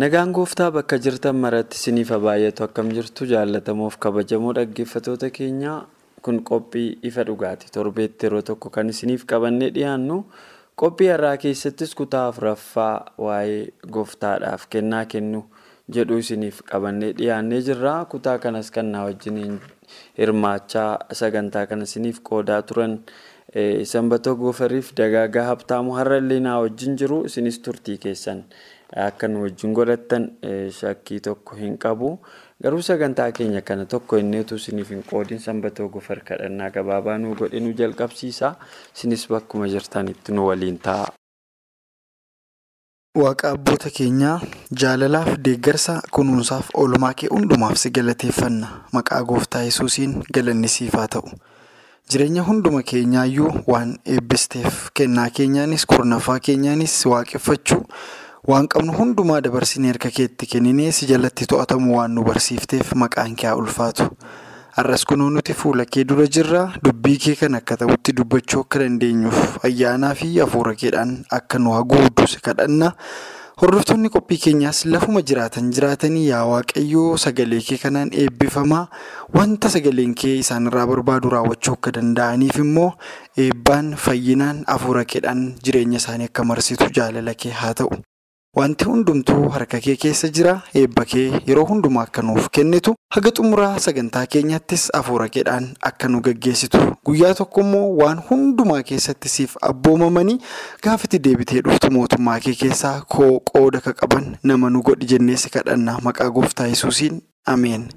Nagaan gooftaa bakka jirtan maratti isiniif baay'atu akkam jirtu jaallatamuuf kabajamoo dhaggeeffatoota keenyaa kun qophii ifa dhugaati. Torbeetti yeroo tokko kan isiniif qabannee dhiyaannu qophii har'aa keessattis kutaa afuraffaa waa'ee gooftaadhaaf kennaa kennu jedhu isiniif qabannee dhiyaannee jirra. Kutaa kanas kan na wajjin hirmaachaa sagantaa kana isiniif qoodaa turan sanbatoo goofariif dagaagaa habtaamu har'allee na wajjin jiru isinis turtii keessan. Akka nu wajjin godhattan shakkii tokko hin qabu. Garuu sagantaa keenya kana tokko inneetu isiniif hin qoodin sanbatoo gofar kadhannaa gabaabaa nu godhe nu jalqabsiisa. Isinis bakkuma jirtanitti nu waliin ta'a. Waaqa abboota keenyaa jaalalaaf deeggarsa kunuunsaaf oolmaa kee hundumaaf si galateeffanna. Maqaa gooftaa yesuusiin galanni siif haa ta'u. Jireenya hunduma keenyaayyuu waan eebbisteef kennaa keenyaanis kurnaffaa keenyaanis waaqeffachuu. Waan qabnu hundumaa dabarsinee harka keetti kenninee si jalatti to'atamu waan nu barsiifteef maqaan kee haa ulfaatu. Har'as kunoo nuti fuula kee dura jirra. Dubbii kee kan akka ta'utti dubbachuu akka dandeenyuuf ayyaanaa fi hafuura keedhaan akka nu haguugdu si kadhanna. Hordoftoonni qophii keenyaas lafuma jiraatan jiraatanii yaa waaqayyoo sagalee kee kanaan eebbifamaa wanta sagaleen kee isaanirraa barbaadu raawwachuu akka danda'aniif immoo eebbaan fayyinaan hafuura keedhaan jireenya isaanii akka marsitu jaalala kee haa ta'u. Wanti hundumtuu harka kee keessa jira. Eebba kee yeroo hundumaa akka nuuf kennitu haga xumuraa sagantaa keenyattis hafuura keedhaan akka nu gaggeessitu. Guyyaa tokko immoo waan hundumaa keessatti siif abboomamanii gaafatti deebitee dhuftu mootummaa kee keessaa koo qooda ka qaban nama nu godhi jennee si kadhanna maqaa gooftaa yesuusiin ameen.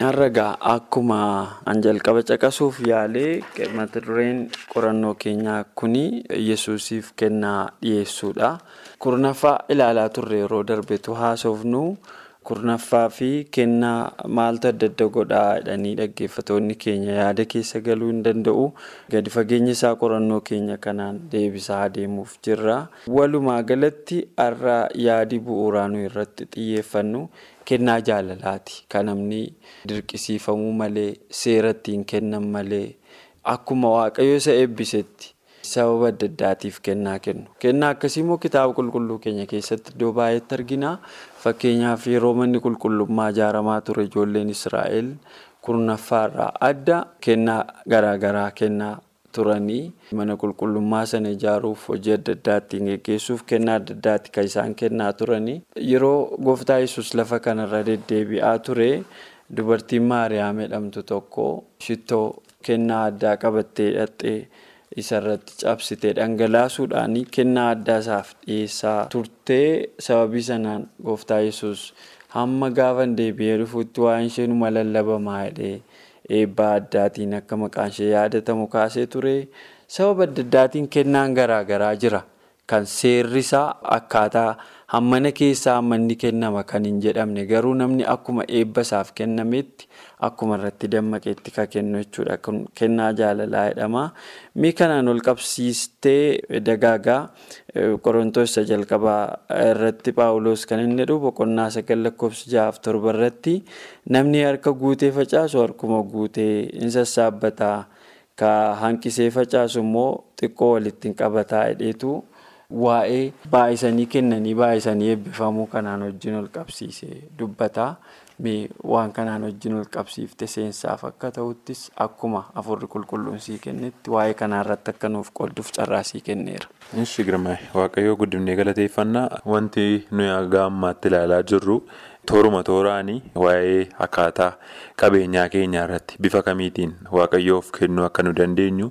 Har'agaa akkuma an jalqaba caqasuuf yaalee mata dureen qorannoo keenyaa kuni yesuusiif kennaa dhiyeessuudha. Kurnaffaa ilaalaa turre yeroo darbetu haasofnu kurnaffaa fi kennaa maaltu adda adda godhaa jedhanii dhaggeeffatoonni keenya yaada keessa galuu hin danda'u. Gadi fageenya isaa qorannoo keenya kanaan deebisaa adeemuuf jirra. Walumaa galatti har'a yaadi bu'uuraa nu irratti xiyyeeffannu. Kennaa jaalalaati. Kan namni dirqisiifamuu malee seera ittiin kennan malee akkuma waaqayyo isa eebbisetti sababa adda addaatiif kennaa kennu. Kennaa akkasii immoo kitaaba qulqulluu keenya keessatti iddoo baay'eetti argina. Fakkeenyaaf yeroo manni qulqullummaa ijaaramaa ture ijoolleen Israa'el kurnaffaarraa adda kennaa garaagaraa kennaa turanii mana qulqullummaa sana ijaaruuf hojii adda addaattiin geggeessuuf kennaa adda addaatti kan isaan kennaa turanii yeroo gooftaa yesus lafa kanarra deddeebi'aa ture dubartiin maariyaam jedhamtu tokko shittoo kennaa addaa qabattee hidhattee isarratti cabsitee dhangalaasuudhaan kennaa addaa isaaf dhiyeessaa turtee sababii sanaan gooftaa yesus hamma gaafa deebi'ee dhufuutti waan isheen lallabamaa jedhee. Eebbaa addaatiin akka maqaan ishee yaadatamu kaasee ture sababa adda addaatiin kennaan garaagaraa jira kan seerri isaa akkaataa hammana keessaa hammanni kennama kan hin jedhamne garuu namni akkuma eebba isaaf kennametti akkuma irratti dammaqeetti kan kennu jechuudha. Kennaa jaalalaa jedhama. Mii kanaan ol qabsiistee dagaagaa qorontoos jalqabaa irratti paawuloos kan inni jedhu boqonnaa sagal lakkoofsa ja'aaf torba irratti namni harka guutee facaasu harkuma guutee in sassaabbataa ka hanqisee facaasu immoo xiqqoo walittiin qabataa hidheetu waa'ee baay'isanii kennanii baay'isanii eebbifamuu kanaan wajjin ol qabsiisee dubbata. Mee waan kanaan wajjin ol qabsiifte seensaaf akka ta'uttis akkuma afurri qulqulluun sii kennetti waa'ee kanaarratti akka nuuf qolduuf carraa sii kenneera. Ishii girmaa waaqayyoo guddifnee galateeffannaa wanti nuyi haga ammaatti ilaalaa jirru tooruma tooraanii waa'ee akkaataa qabeenyaa keenyaa irratti bifa kamiitiin waaqayyoof kennuu akka nu dandeenyu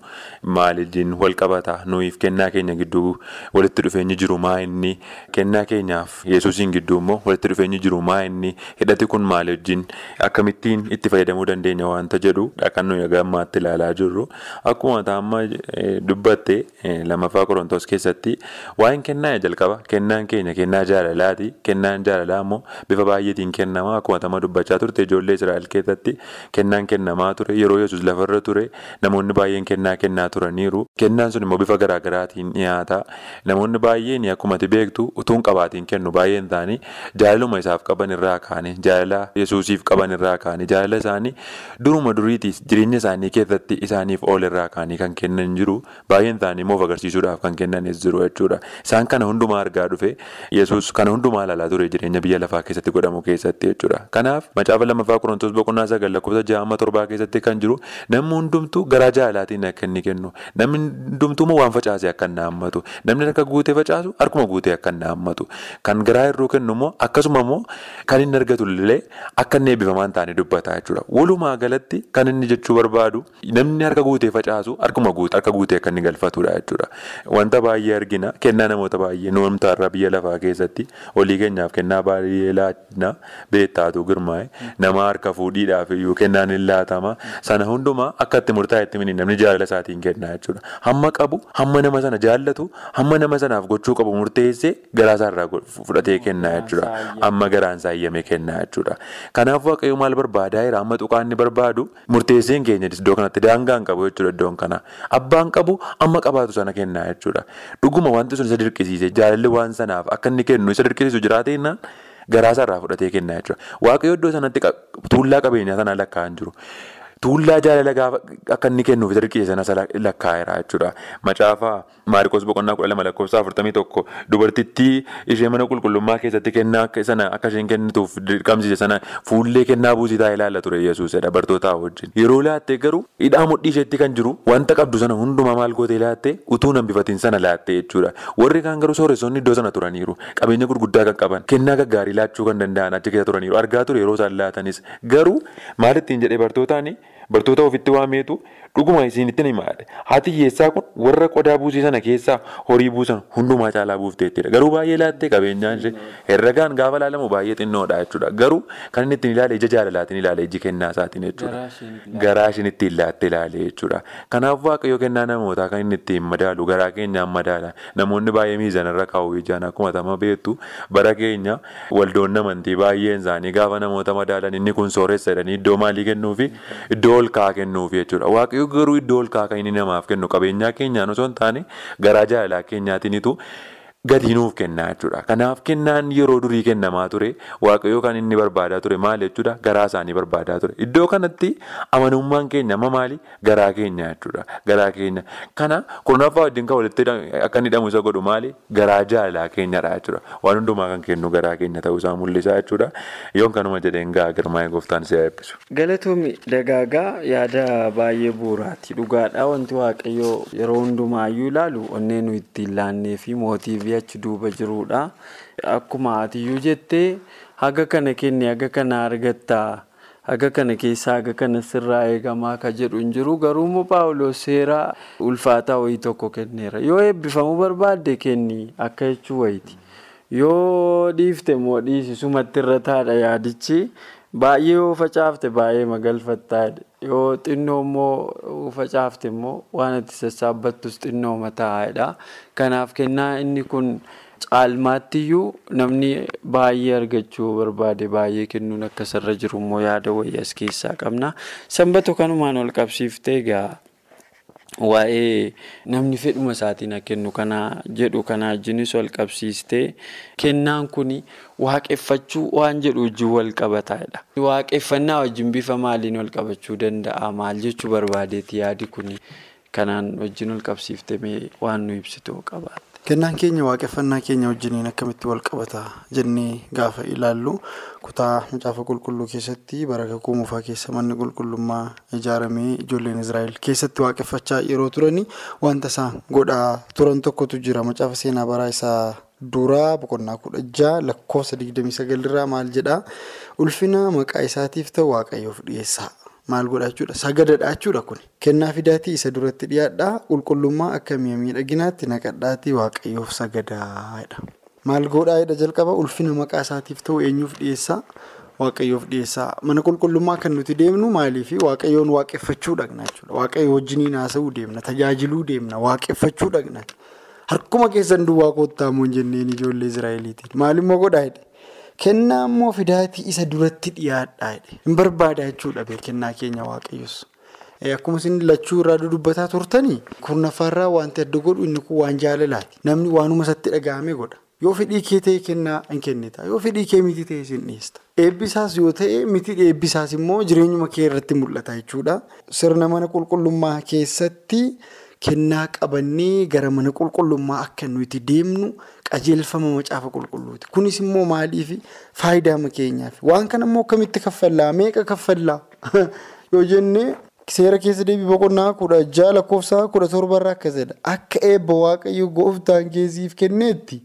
maaliin wal qabataa nuyiif kennaa keenya gidduu walitti dhufeenyi jiru maa inni? Kennaa keenyaaf yesuusiin gidduu immoo walitti dhufeenyi jiru maa inni? Hidhati kun maali wajjin akkamittiin itti fayyadamuu dandeenya waanta jedhu kan nuyi haga ammaatti ilaalaa jirru. Akkuma taa'amma dubbatte lamaffaa qorontoos keessatti waa'een kennaa jalqaba. Kennaan keenya kennaa jaalalaati. Kennaan jaalalaa immoo bifa baay'eetiin kennamaa akkuma tama dubbachaa turte ijoollee israa'el keessatti kennaan kennamaa ture yeroo yesus lafarra ture namoonni baay'een kennaa kennaa turaniiru. Kennaan sun immoo bifa garaagaraatiin dhiyaata. Namoonni baay'een akkuma beektu utuun qabaatiin kennu baay'een isaanii jaalaluma isaaf qaban irraa kaanii jaalala yesuusiif qaban irraa kaanii jaalala isaanii duruma duriitiis jireenya isaanii keessatti isaaniif ool irraa kaanii kan kennan jiru. Baay'een isaanii immoo agarsiisuudhaaf kan kennanis jiru jechuudha. Isaan kana hundumaa argaa dhufe yesus kana hundumaa ilaalaa ture jireenya biyya lafaa keessatti godhamu keessatti jechuudha. Kanaaf macaafa lamaffaa qorontoos boqonnaa sagal lakkoofsa ja'a torbaa keessatti kan jiru namni hundumtuu garaa jaalalaatiin akka inni kennu namni hundumtuu waan facaase akka inni haammatu namni harka guutee facaasu harkuma guutee akka inni haammatu. Kan garaa irruu kennu immoo akkasuma immoo kan inni argatu illee akka inni eebbifamaa hin taane dubbata jechuudha. Walumaa galatti kan inni jechuu barbaadu namni harka guutee facaasu harkuma harka guutee akka inni galfatudha jechuudha. Wanta baay'ee argina kennaa namoota baay'ee noomtaa irraa biyya lafaa keessatti olii keenyaaf kennaa baay'ee laatna beektaatu girmaa'e nama harka fuudhiidhaaf iyyuu kennaan hin laatama sana hundumaa akka itti murtaa'etti mini namni jaalala isaatiin kennaa jechuudha. Hamma qabu hamma nama sana jaallatu hamma nama sanaaf gochuu qabu murteessee garaa isaarraa fudhatee kennaa jechuudha. amma garaan isaa iyyame kennaa jechuudha. Kanaaf waaqayyo maal barbaadaa jira amma tuqaanni barbaadu murteesseen keenya iddoo kanatti daangaa hin qabu jechuudha iddoon kana. Abbaan qabu amma qabaatu sana kennaa jechuudha. Dhuguma wanti sun isa dirqisiise jaalalli waan sanaaf akka inni kennu isa dirqisiisu jiraateenna. Garaa isaarraa fudhatee kennaa jechuudha. Waaqayyo iddoo sanatti tuullaa qabeenyaa sanaa lakkaa'an jiru. Tuullaa jaalala gaafa akka inni kennuuf dirqisiise sana lakkaa'eera jechuudha. Macaafa Maariikoos boqonnaa kudha lama lakkoofsa afurtamii tokko dubartittii ishee mana qulqullummaa keessatti kennaa sana akka isheen kennituuf dirqamsiise sana fuullee kennaa buusii taa'ee ilaalla ture Yesuusedha bartootaa wajjin. Yeroo laattee garuu hidhaa mudhii isheetti kan jiru wanta qabdu sana hundumaa maal gootee laattee utuu hambifatiin sana laattee jechuudha. Warri kaan garuu sooressonni iddoo sana turaniiru. Qabeenya gurguddaa kan qaban kennaa gaggaarii laachuu kan danda'an achi keessa turaniiru. Argaa ture yeroo isaan laatanis garuu maal ittiin jedhee bartootaani bartoota ofitti waameetu dhuguma isinitti ni maadha. Haati hiyyeessaa kun warra qodaa buusii sana keessaa horii buusan hundumaa caalaa buufteettidha. Garuu baay'ee laattee qabeenyaan ishee herregaan gaafa ilaalamu baay'ee xinnoodha jechuudha. Garuu kan inni ittiin ilaale ija jaalalaatiin ilaale iji kennaa isaatiin jechuudha. Garaa ishiin ittiin laatte ilaale jechuudha. Kanaaf waaqayyo kennaa namootaa kan inni ittiin madaalu garaa keenyaan madaala. Namoonni baay'ee miizanarra kaa'u ijaan akkuma tama beektu bara keenya waldoon amantii baay'een isaanii gaafa namoota madaalan inni kun sooressa jedhanii iddoo maalii kennuufi iddoo ol kaa'aa kennuufi jechuudha. Waaqayyo garuu iddoo ol kaa'aa kan inni namaaf kennu qabeenyaa keenyaan osoo hin taane garaa jaalalaa keenyaatiinitu gatii nuuf kennaa jechuudha. Kanaaf kennaan yeroo durii kennamaa ture waaqayyo kan inni barbaadaa ture maal jechuudha garaa isaanii barbaadaa ture. Iddoo kanatti amanummaan keenya amma maali garaa keenya jechuudha. Garaa keenya kana kurnaffaa wajjin kan walitti akka hidhamu isa godhu maali garaa jaalalaa keenyadha jechuudha. Waan hundumaa kan kennu garaa keenya ta'uu isaa mul'isa jechuudha. Yoon kanuma jedheen gaa girmaa'ee gooftaan si eebbisu. Galatoomii dagaagaa yaada baay'ee bu'uuraati. Dhugaadhaa wanti waaqayyoo yeroo hundumaayyuu ilaalu onnee nu ittiin laannee fi mootiifi achi duuba jirudha. Akkuma atiyyuu jettee haga kana kenni haga kana argattaa haga kana keessaa haga kana sirraa eegamaa ka jedhu hin jiru garuu immoo paawuloos seera ulfaataa wayii tokko kenneera. Yoo eebbifamuu barbaadde kenni akka jechuu wayiiti. Yoo dhiifte immoo dhiisisumatti irra taadha yaadichi. Baay'ee yoo facaafte baay'ee magalfattaadha. Yoo xinnoo immoo facaafte immoo waan itti sassaabbattus xinnoo mataa'edha. Kanaaf kennaa inni kun caalmaattiyyuu namni baay'ee argachuu barbaade baay'ee kennuun akka sarara jiru immoo yaada wayii as keessaa qabna. Sanbata kanumaan ol qabsiiftee egaa waa'ee namni fedhuma isaatiin kennu kana jedhu kana wajjinis wal qabsiistee kennaan kun waaqeffachuu waan jedhu wajjin wal qabataadha. Waaqeffannaa wajjin bifa maaliin wal qabachuu danda'a maal jechuu barbaadeeti yaadi kun kanaan wajjin wal qabsiiftee waan nu ibsitu qabaatte. Kennaan keenya waaqeffannaa keenya wajjiniin akkamitti wal qabata jennee gaafa ilaallu. Kutaa macaafa qulqulluu keessatti bara kakuu moofaa keessa manni qulqullummaa ijaaramee ijoolleen Israa'el keessatti waaqeffachaa yeroo turani. Wanta isaan godhaa turan tokkotu jira. Macaafa seenaa baraa isaa duraa boqonnaa kudha jaha lakkoofsa digdamii sagalirraa maal jedhaa? Ulfina maqaa isaatiif ta'u waaqayyoof dhiyeessaa. Maal godha jechuudha sagadadha jechuudha kun kennaa fidaatii isa duratti dhiyaadhaa. Qulqullummaa akka mi'a miidhaginaatti naqadhaatii waaqayyoof sagadaadha. Maal godhaadha jalqaba? Ulfina maqaa isaatiif ta'u eenyuuf dhiyeessaa? Waaqayyoof dhiyeessaa. Mana qulqullummaa kan nuti deemnu maaliifi waaqayyoon waaqeffachuu dhaqna jechuudha waaqayyo wajjiniin haasa'uu deemna tajaajiluu deemna waaqeffachuu dhaqna harkuma keessan duwwaa kottaamoo hin jenneen ijoollee Israa'eliitiin maalimmoo godhaadha. Kennaa immoo fidaatii isa duratti dhiyaadhaa hin barbaada jechuudha kennaa keenya waaqayyoos. Akkuma isin lachuu irraa dudubbataa turtanii kurnaffaarraa wanti adda godhu inni kun waan jaalalaati. Namni waanuma isatti dhaga'ame godha. Yoo fedhii kee ta'e kennaa hin kennita. Yoo fedhii kee miti ta'e sin dhiyeessa. Eebbisaas yoo ta'e miti eebbisaas immoo jireenyuma kee irratti mul'ata jechuudha. Sirna mana qulqullummaa keessatti kennaa qabannee gara mana qulqullummaa akka nuti deemnu. qajeelfama macaafa qulqulluuti. Kunis immoo maaliif faayidaa keenyaaf? Waan kana immoo akkamitti kaffallaa? Meeqa kaffallaa? Yoo jennee seera keessa deebii boqonnaa kudha jaha lakkoofsa kudha torbarraa akkas jedha akka eebba waaqayyo gooftaan keessiif kenneetti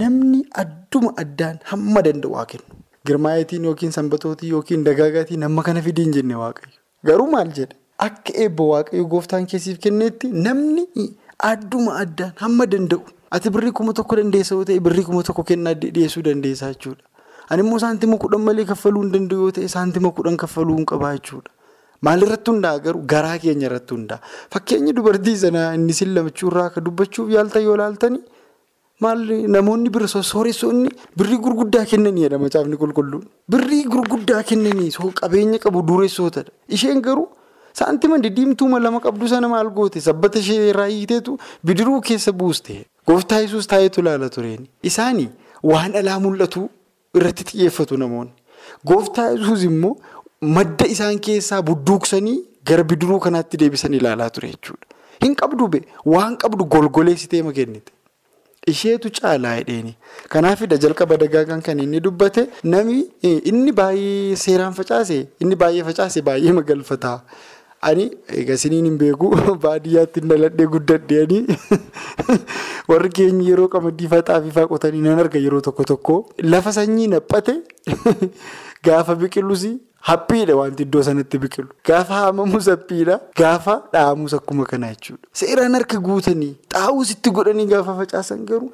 namni adduma addaan hamma danda'u haa kennu. Girmaayetiin yookiin sanbatootii yookiin dagaagaatiin amma kana fidiin jenne waaqayyo. Garuu maal jedha akka eebba waaqayyo gooftaan keessiif kenneetti namni adduma addaan hamma danda'u. Ati birrii kuma tokko dandeessa yoo ta'e birrii kuma tokko kennaa dhiyeessuu dandeessaa jechuudha. Ani immoo saantima kudhan malee kaffaluu hin danda'u yoo ta'e saantima kudhan kaffaluu hin qabaa jechuudha. Maalirratti hundaa'a garuu garaa keenya irratti hundaa'a. Fakkeenyi dubartii sanaa inni sin lamachuurraa akka dubbachuuf yaaltan yoo laaltani namoonni bira sooressoonni birrii gurguddaa kennanii jedha macaafni qulqulluun. Birrii gurguddaa kennanii qabeenya qabu dureessootadha. Isheen garuu. Saantima diddiimtuuma lama qabdu sana maal goote sabbata ishee irraa hiiteetu bidiruu keessa buuste gooftaa yesuus taa'eetu ilaala tureen isaanii waan alaa mul'atu irratti xiyyeeffatu namoonni gooftaa yesuus immoo madda isaan keessaa budduuqsanii gara bidiruu kanaatti deebisan ilaalaa ture jechuudha. Hin qabdu be waan qabdu golgoleessitee ma kennite. Isheetu caalaa hidheeni kanaafidha jalqaba dagaagan kan inni dubbate nami inni baay'ee seeraan facaase inni baay'ee facaase baay'ee magalfataa. Ani egaa isiniin hin beeku baadiyyaatti dhaladhee guddadhee warri keenya yeroo qamadii faxaa fi faa qotanii nan arga yeroo tokko tokko lafa sanyii naphate gaafa biqilus haphiidha wanti iddoo sanatti biqilu gaafa haamamus haphiidha gaafa dhaamus akkuma kanaa jechuudha. Seeraan harka guutanii xaa'uus itti godhanii gaafa facaasan garuu.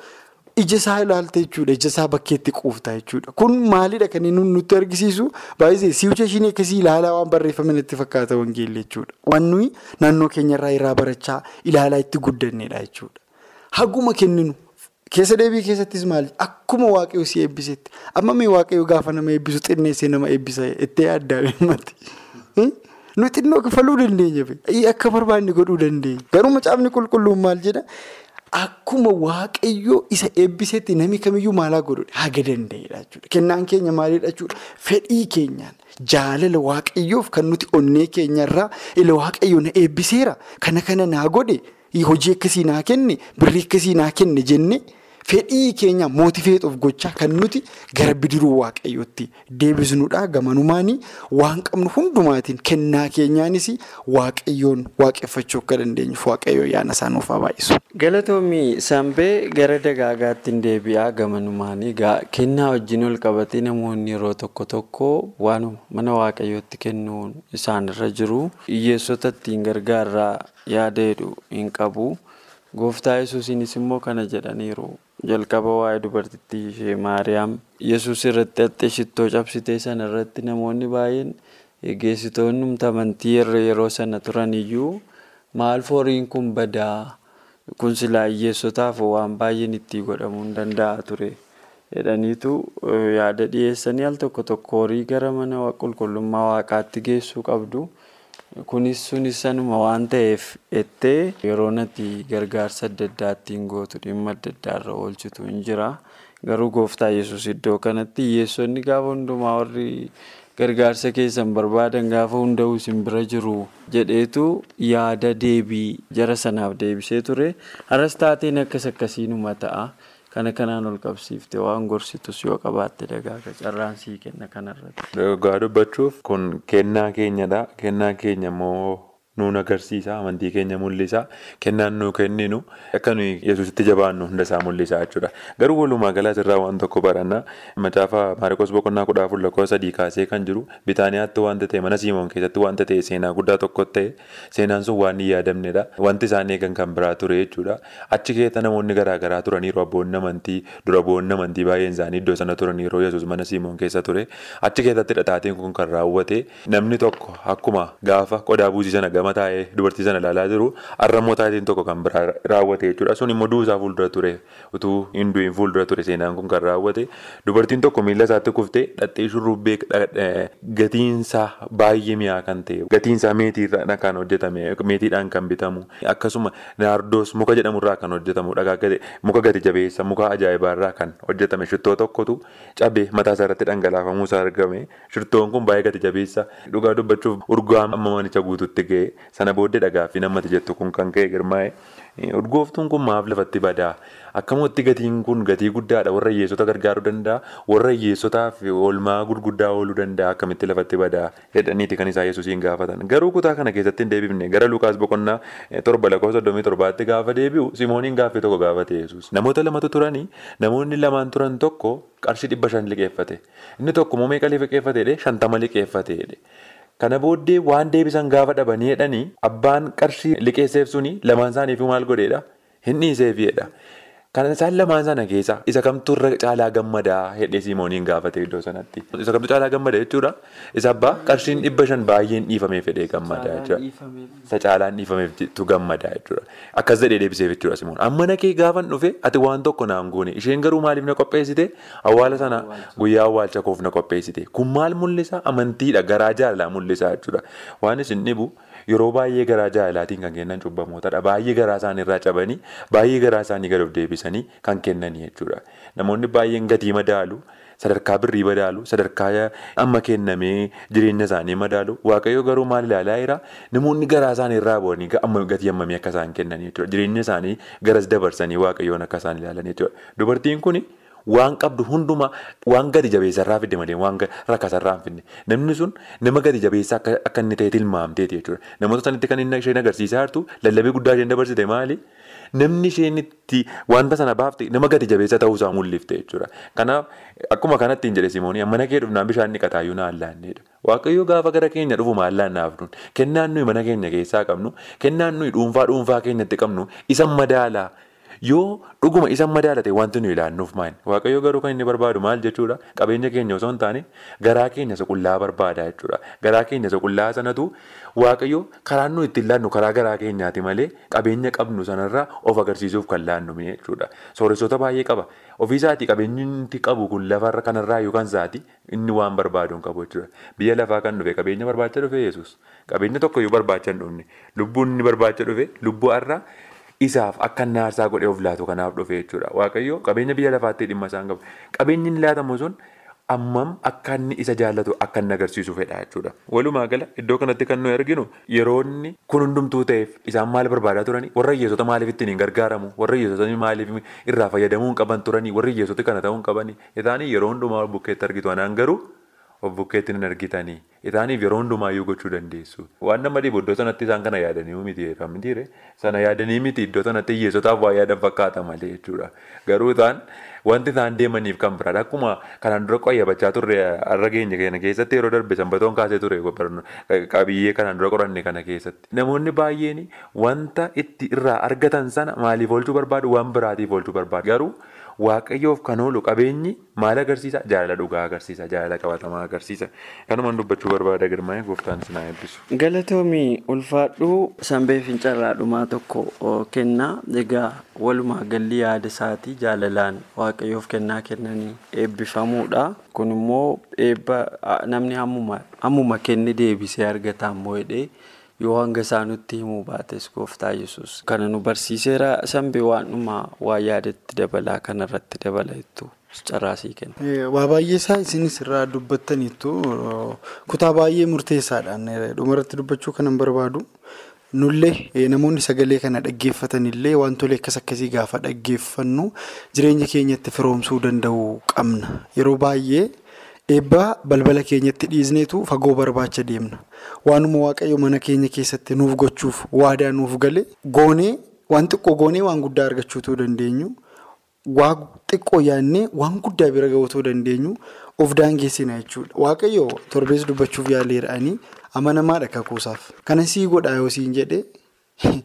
Ija isaa ilaalta jechuudha. Ija isaa bakkeetti quufta jechuudha. Kun maalidha kan inni nutti argisiisu baay'ee si'ucha isheen akkasii ilaalaa waan barreeffame natti fakkaata wangeelli jechuudha. Waan nuyi naannoo keenyarraa irraa barachaa ilaalaa itti guddannedha jechuudha. Haguma kenninu keessa deebii keessattis maali akkuma waaqayyo si eebbisetti amma mee waaqayyo gaafa nama eebbisu xinneessee nama eebbisa itti yaaddaa himmati. Nuyi xinnoo kaffaluu dandeenya akka barbaanne godhuu dandeenya. Garuu macaafni qulqulluun maal jedha? Akkuma waaqayyoo isa eebbisetti namni kamiyyuu maalaa godhudha haga danda'edha jechuudha. Kennaan keenya maalidha jechuudha? Fedhii keenyaan. Jaalala waaqayyoof kan nuti onnee keenyarraa ila waaqayyo na eebbiseera. Kana kana naa godhe. Hojii akkasii naa kenne birrii akkasii naa kenne jenne fedhii keenya mootifeetuuf gochaa kan nuti gara bidiruu waaqayyootti deebisnudha. Gamanumaanii waan qabnu hundumaatiin kennaa keenyaanis waaqayyoon waaqeffachuu akka dandeenyuuf waaqayyoo yaana isaanuuf haa baay'isu. Galatoomii Sambee gara dagaagaatti hin deebi'aa gamanumaanii kennaa wajjin ol qabatee namoonni yeroo tokko tokko waan mana waaqayyootti kennuun isaanirra jiru hiyyeessota ittiin gargaarraa yaada jedhu hin qabu. Gooftaa yesuusiinis immoo kana jedhaniiru. Jalqaba waa'ee dubartittii ishee Maariyaam. Yesus irratti haxxee shittoo cabsitee sana irratti namoonni baay'een geessitoonni amantii yeroo sana turan iyyuu maal foriin kun badaa? Kun silaa hiyyeessotaaf waan baay'een itti godhamuu hin danda'a ture. Jedhaniitu yaada dhiyeessanii al tokko tokko horii gara mana qulqullummaa waaqaatti geessuu qabdu. Kunis sunis sanuma waan ta'eef ettee yeroo nati gargaarsa adda addaa ittiin gootu dhimma adda addaarra oolchitu hin jira. Garuu gooftaa yesus iddoo kanatti hiyyeessonni gaafa hundumaa warri gargaarsa keessan barbaadan gaafa hunda'u isin bira jiru jedheetu yaada deebii jara sanaaf deebisee ture. Har'as taateen akkas akkasiinuma ta'a. Kana kanaan ol qabsiifte waan gorsitus yoo qabaatte dagaaga carraan sii kenna kanarratti. Dhugaa dubbachuuf kun kennaa keenyadha. Kennaa keenya immoo nuun agarsiisa. Amantii keenya mul'isa. Kennaan nuu kenninu akka nuyi yesusitti jabaannu hunda isaa mul'isa jechuudha. Garuu walumaa galaa irraa waan tokko baranna. Macaafa Maariikoos boqonnaa kudha afur lakkoofsa sadii kaasee kan jiru Bitaaniyaatti waanta ta'e mana Siimoon keessatti waanta ta'e seenaa guddaa tokko ta'e seenaan sun waan hin yaadamnedha. Wanti isaan eegan kan biraa ture jechuudha. Achi keessa namoonni garaagaraa turaniiru abboonni amantii dura boonni amantii baay'een isaanii iddoo sana turaniiru yesus mana Siimoon keessa ture. Achi keessatti dhadhaatiin kun kan raawwate namni tokko akkuma gaafa qodaa buusii sana gama taa'ee dubartii sana ilaalaa jiru. Har'ammoo taateen tokko kan biraa raawwate jechuudha. Sun immoo duusaa fuuldura ture. Utuu hin du'in fuuldura ture seenaan kun kan raawwate. Dubartiin tokko miila isaatti kuftee dhattee shurrubbee gatiinsaa baay'ee mi'aa kan ta'e. Gatiinsaa meetiidhaan kan hojjetame meetiidhaan kan bitamu. Akkasuma naardoos muka jedhamurraa kan hojjetamu muka gati jabeessa muka ajaa'ibaarraa kan hojjetame. Shittoo tokkotu cabee mataa isaa irratti dhangalaafamuu isaa argame. Shittoon kun baay'ee gati jabeessa. Dhugaa dubbachuuf urgaa amma manicha guututti ga'e sana booddee dhagaafi namatti jettu kun kan ka'e girmaa'e. Urgooftuun kun maaf lafatti badaa? Akkamutti gatiin kun gatii guddaadha. Warra hiyyeessota gargaaruu danda'a. Warra hiyyeessotaaf oolmaa gurguddaa ooluu danda'a. Akkamitti lafatti badaa? Jedhaniiti kan isaa Yesuusiin gaafatan. Garuu kutaa kana keessatti hin deebifne. Gara Lukaas boqonnaa torba lakkoofsa soddomii torbaatti gaafa deebi'u Simooniin gaaffii tokko gaafate Yesuus. Namoota lamatu turanii namoonni lamaan turan tokko qarshii dhibba shan liqeeffate. Inni tokko immoo meeqa liqeeffateedhe? Shantama liqeeffateedhe. Kana booddee waan deebisan gaafa dhabanii jedhanii abbaan qarshii liqeesseef suni lamaan isaaniifuu maal godheedha? Hin dhiiseefidha. Kana isaan lamaan sana keessa isa kamtu irra caalaa gammadaa hedhee Simooniin gaafate iddoo sanatti. Isa kamtu caalaa gammada jechuudha. Isa abbaa qarshiin dhibba shan baay'een dhiifameef hedhee gammadaa jechuudha. Isa caalaan dhiifameef gammadaa jechuudha. Akkas jedhee deebiseef jechuudha Simoon. Amma nakee gaafan dhufe ati waan tokko naan goone isheen garuu maaliif na qopheessite awwaala sana guyyaa awwaalcha koof na qopheessite. Kun maal mul'isa? Amantiidha garaa jaalalaa mul'isa jechuudha. Waan isin dhibu. Yeroo baay'ee garaa jaalalaatiin kan kennan cubbamootadha. Baay'ee garaa isaanii irraa cabanii baay'ee garaa isaanii gad of deebisanii kan kennanii jechuudha. Namoonni baay'een gatii madaalu sadarkaa birrii madaalu sadarkaa amma kennamee jireenya isaanii madaalu waaqayyo garuu maal ilaalaa jira namoonni garaa isaanii irraa bu'anii gatii hammamii akka isaan kennan jechuudha. Jireenya isaanii garas dabarsanii waaqayyoon akka isaan ilaalan jechuudha. Dubartiin kuni. Waan qabdu hundumaa waan gadi jabeessarraa fidde malee waan rakkasarraa hin fidne. Namni sun nama gadi jabeessaa akka inni ta'e tilmaamteeti jechuudha. Namoota sanatti kan isheen agarsiisaa jirtu lallabbii guddaa isheen dabarsite maali? Namni isheen itti wanta sana baafte nama gadi jabeessa ta'uusaa mul'ifte jechuudha. Kanaaf akkuma kanatti hin jedhe Simoonii mana kee dhufnaan bishaan ni qataayyuu na allaanneedha. Waaqayyo gaafa gara keenya dhufu maallaan naaf nuun kennaan nuyi mana keenya keessaa qabnu kennaan nuyi dhuunfaa dhuunfaa keenyatti qabnu isan madaalaa. Yoo dhuguma isan madaalate wanti nuyi ilaalluuf maali? Waaqayyo garuu kan inni barbaadu maal jechuudha? Qabeenya keenya osoo hin taane garaa keenya isa qullaa barbaada jechuudha. Garaa keenya isa qullaa sanatu waaqayyo karaan nuyi ittiin laannu karaa garaa keenyaati malee qabeenya qabnu sanarraa of agarsiisuuf kan laannu jechuudha. Sooressota baay'ee qaba. Ofiisaatii qabeenyi qabu kun lafarra kanarraa yookaan isaati inni waan barbaadu hin qabu jechuudha. Biyya lafaa kan dhufe qabeenya barbaacha dhufe Yesuus. Qabeenya tokkoyyuu barbaacha hin dhufne. Lubbuun inni barbaacha dhufe lubbuu har'aa. Isaaf akka naarsaa godhee of laatu kanaaf dhufe jechuudha. Waaqayyo qabeenya biyya lafaatti dhimma isaan qabu. Qabeenyi inni laatamu sun ammam akka inni isa jaallatu akka inni agarsiisu fedha jechuudha. Walumaa gala iddoo kanatti kan nuyi arginu yeroo inni kun hundumtuu ta'eef isaan maal barbaadaa turanii warra hiyyeessota maaliif ittiin hin gargaaramu warra hiyyeessota maaliif irraa fayyadamuu hin qaban turanii warra hiyyeessoti kana ta'uu hin qabanii isaanii yeroo hundumaa bukkeetti argitu anaan garuu of bukkeetti hin argitanii. Isaaniif yeroo hundumaayyuu gochuu dandeessu. Waan nama dhibu iddoo sanatti isaan kana yaadanii miti sana yaadanii miti iddoo sanatti hiyyeessotaaf waa yaadan fakkaata malee jechuudha. Garuu isaan wanti isaan deemaniif kan biraadha. Akkuma kanaan dura qayyabachaa turre har'a keenya keenya keessatti yeroo darbe sanbatoon kaasee ture qabiyyee kanaan dura qoranne kana keessatti. Namoonni baay'een wanta itti irraa argatan sana maaliif oolchuu barbaadu waan biraatiif oolchuu barbaadu. Garuu waaqayyoof kan oolu qabeenyi maal agarsiisa? Jaalala dhugaa agarsiisa. Jaalala qabatamaa agarsiisa. Kanumaan dubbachuu barbaada girmaa'ee gooftaan isin haa eebbisu. Galatoomii ulfaadhuu sanbee fincarraadhumaa tokko kennaa egaa walumaa galli yaada isaatii jaalalaan waaqayyoof kennaa kennanii eebbifamuudha. Kun immoo namni hammuma kenni deebisee argata ammoo hidhee yoo hanga isaa nutti himuu baates gooftaa yesus kana nu barsiiseera sanbee waanuma waa yaadatti dabalaa kanarratti dabala jettu. carraasii kenna. Waa baay'ee isaa isinis irraa dubbattaniittu kutaa baay'ee murteessaadhaan dhumarratti dubbachuu kanan barbaadu. Nullee namoonni sagalee kana dhaggeeffatanillee wantoota akkas akkasii gaafa dhaggeeffannu jireenya keenyatti firoomsuu danda'u qabna. Yeroo baay'ee eebbaa balbala keenyatti dhiisneetu fagoo barbaacha deemna. Waanuma waaqayyo mana keenya keessatti nuuf gochuuf waadaa nuuf gale goonee waan xiqqoo goonee waan guddaa argachuutuu dandeenyu. Waa xiqqoo yaadnee waan guddaa bira ga'uutuu dandeenyu of daangeessina jechuudha. Waaqayyo torbees dubbachuuf yaaleera'anii amanamaadha kakuusaaf. Kana sii godhaa yoo siin jedhee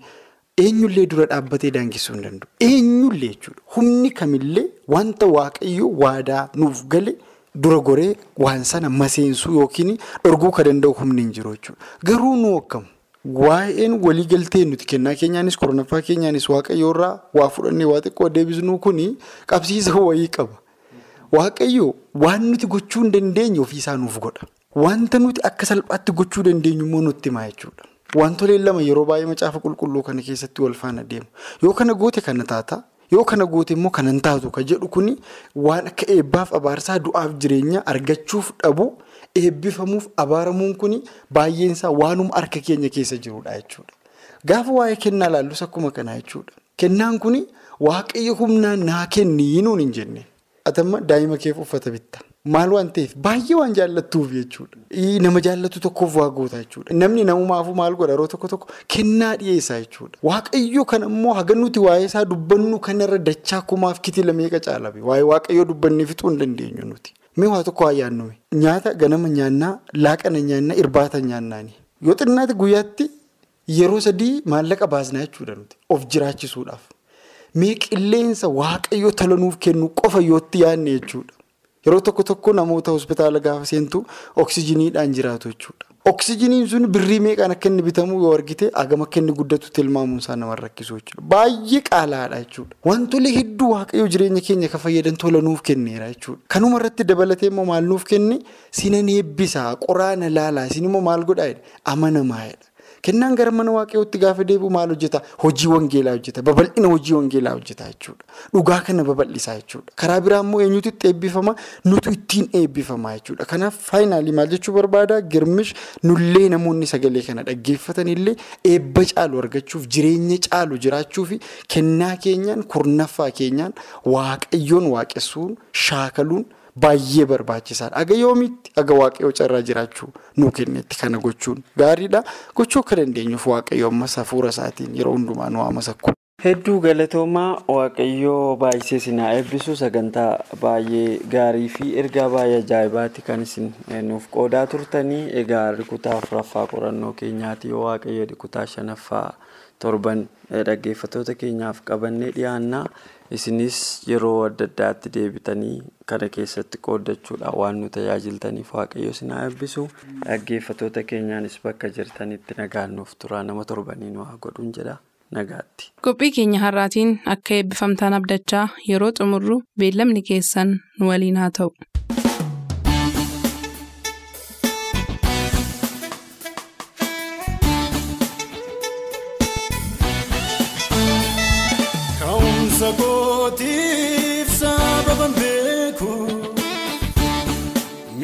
eenyullee dura dhaabbatee daangessuu hin danda'u. Eenyullee jechuudha. Humni kamillee wanta waaqayyo waadaa nuuf gale dura goree waan sana maseensuu yookiin dhorguu kan danda'u humni hin jiru. Garuu nu akkamu. Waa'een waliigaltee nuti kennaa keenyaanis koronaffaa keenyaanis waaqayyo irraa waa fudhannee waa xiqqoo deebisnuu kuni qabsiisa wayii qaba. Waaqayyo waan nuti gochuu hin dandeenye ofiisaa nuuf godha. Wanta nuti akka salphaatti gochuu dandeenyu immoo nutti himaa jechuudha. Wantoleen lama yeroo baay'ee macaafa qulqulluu kana keessatti wal faana deemu. Yoo kana goote kana taata. Yoo kana goote immoo kanan taatu ka jedhu kuni waan akka eebbaaf abaarsaa du'aaf jireenya argachuuf dhabu. Eebbifamuuf abaaramuun kun baay'eensaa waanuma harka keenya keessa jirudha jechuudha. Gaafa waa'ee kennaa laallus akkuma kanaa jechuudha. Kennaan kun waaqayyo humnaan naa kenni nuun hin jenne. Atamma daa'ima keef uffata bitta. Maal waan ta'eef baay'ee waan jaallattuuf jechuudha. Nama jaallatu tokkoof waa goota jechuudha. Namni namumaafuu maal godha yeroo tokko tokko kennaa dhiyeessaa jechuudha. Waaqayyo kana immoo haga nuti waa'ee isaa dubbannu kanarra dachaa kumaaf kitila meeqa caalabe. Waa'ee waaqayyo dubbannee fixuu hin dandeenyu nuti. Mee waa tokko haa yaadnu nyaata ganama nyaannaa laaqana nyaannaa irbaata nyaannaani yoo xinnaate guyyaatti yeroo sadii maallaqa baasnaa jechuudha nuti of jiraachisuudhaaf mee qilleensa waaqayyo tola nuuf kennu qofa yootti yaadne jechuudha yeroo tokko tokko namoota hospitaala gaafa seentu oksijiniidhaan jiraatu jechuudha. Oksijiniin sun birrii meeqaan akka inni bitamu yoo argite hagam akka inni guddatu tilmaamuun isaa nama rakkisu jechuudha. Baay'ee qaalaadha jechuudha. Wantoonni hedduu waaqayyo jireenya keenya kan fayyadan tola nuuf kenneera jechuudha. Kanuma irratti dabalatee immoo maal nuuf kenne sinan eebbisaa qoraana laalaa isin immoo maal godhaa amanamaadha. Kennaan gara mana waaqayyootti gaafa deebi'u maal hojjeta? Hojii wangeelaa hojjeta. Babal'ina hojii wangeelaa hojjeta jechuudha. Dhugaa kana babal'isaa jechuudha. Karaa biraa immoo eenyutu itti eebbifama? Nutu ittiin eebbifama jechuudha. Kanaaf faayinaalii maal jechuu barbaada? Girmish nullee namoonni sagalee kana dhaggeeffatanillee eebba caalu argachuuf jireenya caalu jiraachuu fi kennaa keenyaan kurnaffaa keenyaan waaqayyoon waaqessuun shaakaluun. Baay'ee barbaachisaadha. Aga yoomiitti aga waaqayyoo carraa jiraachuu nuu kennetti kana gochuun gaariidha. Gochuu akka dandeenyuuf waaqayyo ammas hafuura isaatiin yeroo hundumaa nu hamasakku. Hedduu galatoomaa waaqayyoo baay'isee sinaa eebbisu sagantaa baay'ee gaarii fi ergaa baay'ee ajaa'ibaatti kan isin nuuf qoodaa turtanii egaa kutaa afuraffaa qorannoo keenyaati yoo waaqayyo kutaa shanaffaa torban dhaggeeffattoota keenyaaf qabannee dhiyaannaa. Isinis yeroo adda addaatti deebitanii kana keessatti qooddachuudhaan waan nu tajaajiltaniif waaqayyo sinaa eebbisu dhaggeeffattoota keenyaanis bakka jirtanitti nagaan nuuf turaa nama torbanii nu haa godhuun jedha nagaatti. qophii keenya har'aatiin akka eebbifamtaan abdachaa yeroo xumurru beellamni keessan nu waliin haa ta'u.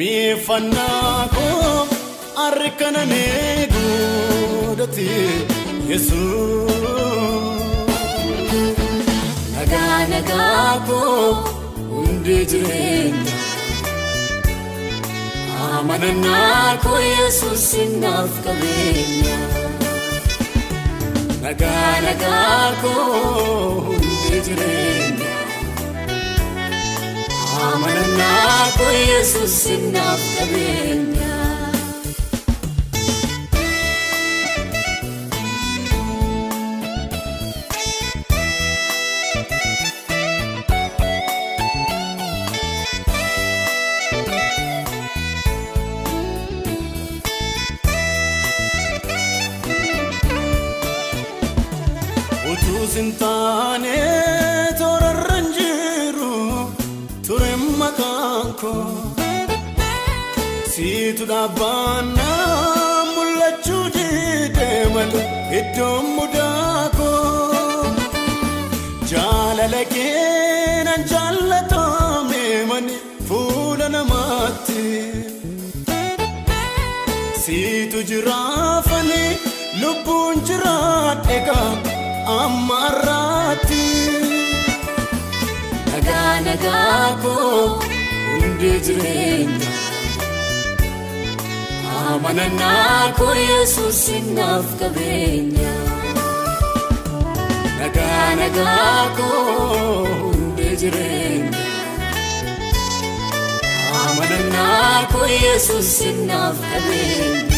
Miifannaa koo harkana neeguudhaati yesuus. Nagaa nagaa koo hundi jireenya amanannaa koo yesuus naaf qabeenya. Nagaa nagaa koo. jireenya amanannaa koo yesuus naaf qabeenya. Utuu sintaane Dhiituudha baanaa mul'achuu deeman iddoo mudaa koo jaalala keenan jaallatamee mani fuula namaatti siitu jiraafani lubbuun jiraadhe gaa amma irraatti nagaa nagaa koo hundi jireenya. Amanannaa koo Yesuus naaf qabeenya. Nagaa nagaa koo hundee jireenya. Amanannaa koo Yesuus naaf qabeenya.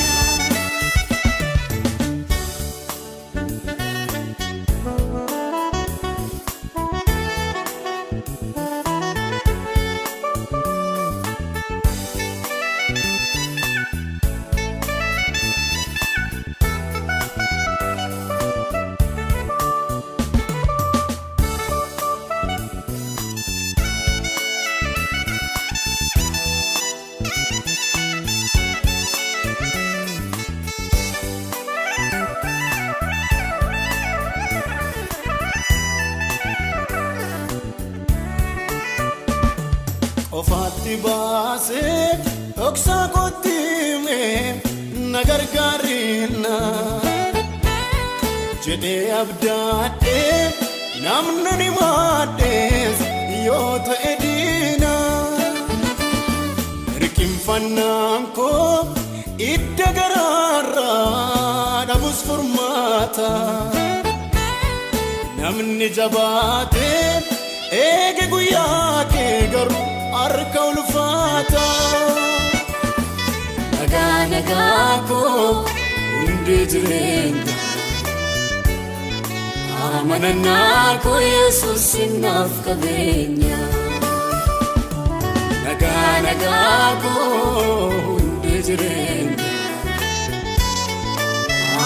Jedhee abdaadhee namni ni maadhees yoo ta'e diina. Hirkinfannaan koo idda garaarraa dhabus furmaata. Namni jabaatee eege guyyaa kee garuu harka ulfaata. Nagaa nagaa koo hundee jireenya. Amanannaa koo Yesuus naaf qabeenya. Nagaa nagaa koo hundee jireenya.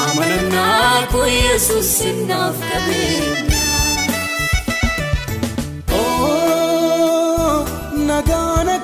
Amanannaa koo Yesuus naaf qabeenya. Oh, nagaa nagaa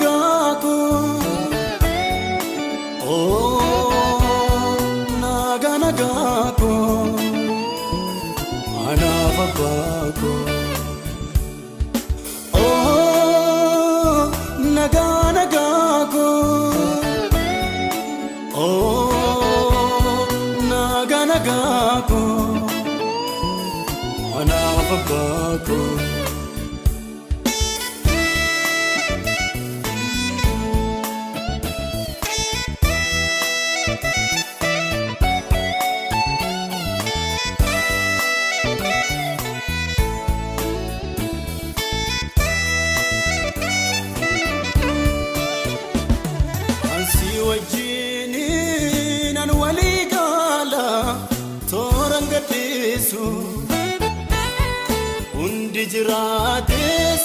hundi jiraates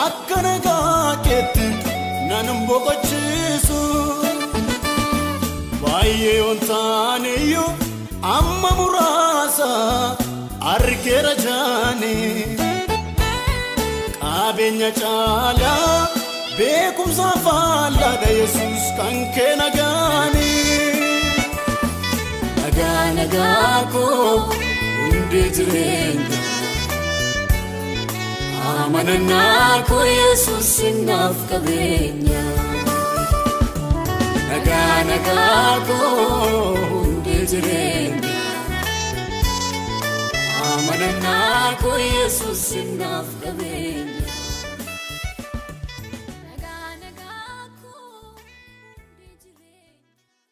akka nagaa keetti nan boqochiisu baay'ee on taaneyyuu amma muraasa argeera jaani qabeenya caalaa beekumsa faallaadha yesus kan kee nagaani. Nagaa nagaa koo hundee jireenya. Amanannaa koo Yesuus naaf qabeenya. Nagaa nagaa koo hundee jireenya. Amanannaa koo Yesuus naaf qabeenya.